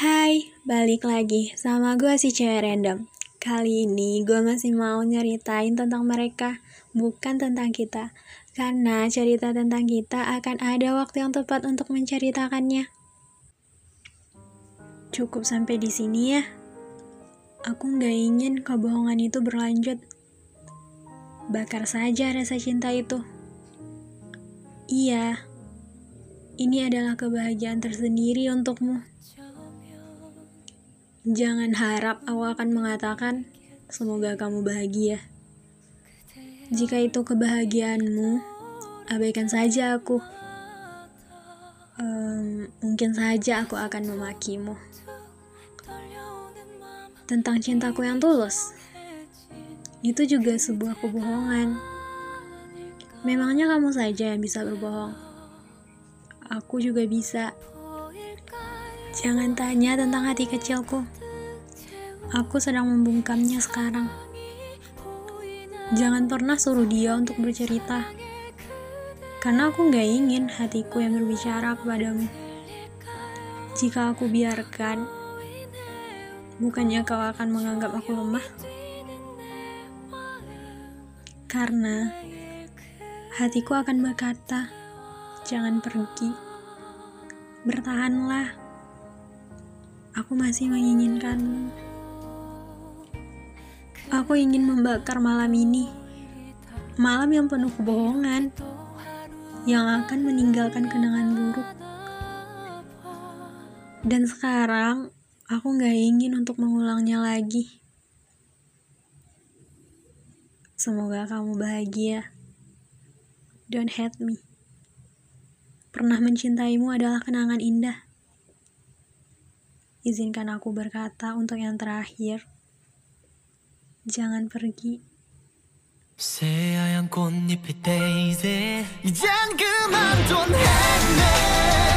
Hai, balik lagi sama gue si cewek random. Kali ini gue masih mau nyeritain tentang mereka, bukan tentang kita. Karena cerita tentang kita akan ada waktu yang tepat untuk menceritakannya. Cukup sampai di sini ya. Aku nggak ingin kebohongan itu berlanjut. Bakar saja rasa cinta itu. Iya, ini adalah kebahagiaan tersendiri untukmu. Jangan harap aku akan mengatakan, semoga kamu bahagia. Jika itu kebahagiaanmu, abaikan saja aku. Um, mungkin saja aku akan memakimu. Tentang cintaku yang tulus, itu juga sebuah kebohongan. Memangnya kamu saja yang bisa berbohong. Aku juga bisa. Jangan tanya tentang hati kecilku. Aku sedang membungkamnya sekarang. Jangan pernah suruh dia untuk bercerita. Karena aku gak ingin hatiku yang berbicara kepadamu. Jika aku biarkan, bukannya kau akan menganggap aku lemah? Karena hatiku akan berkata, jangan pergi. Bertahanlah. Aku masih menginginkanmu. Aku ingin membakar malam ini. Malam yang penuh kebohongan. Yang akan meninggalkan kenangan buruk. Dan sekarang, aku gak ingin untuk mengulangnya lagi. Semoga kamu bahagia. Don't hate me. Pernah mencintaimu adalah kenangan indah. Izinkan aku berkata untuk yang terakhir. Jangan pergi. 새하얀 꽃잎의 데이지 이젠 그만 좀 했네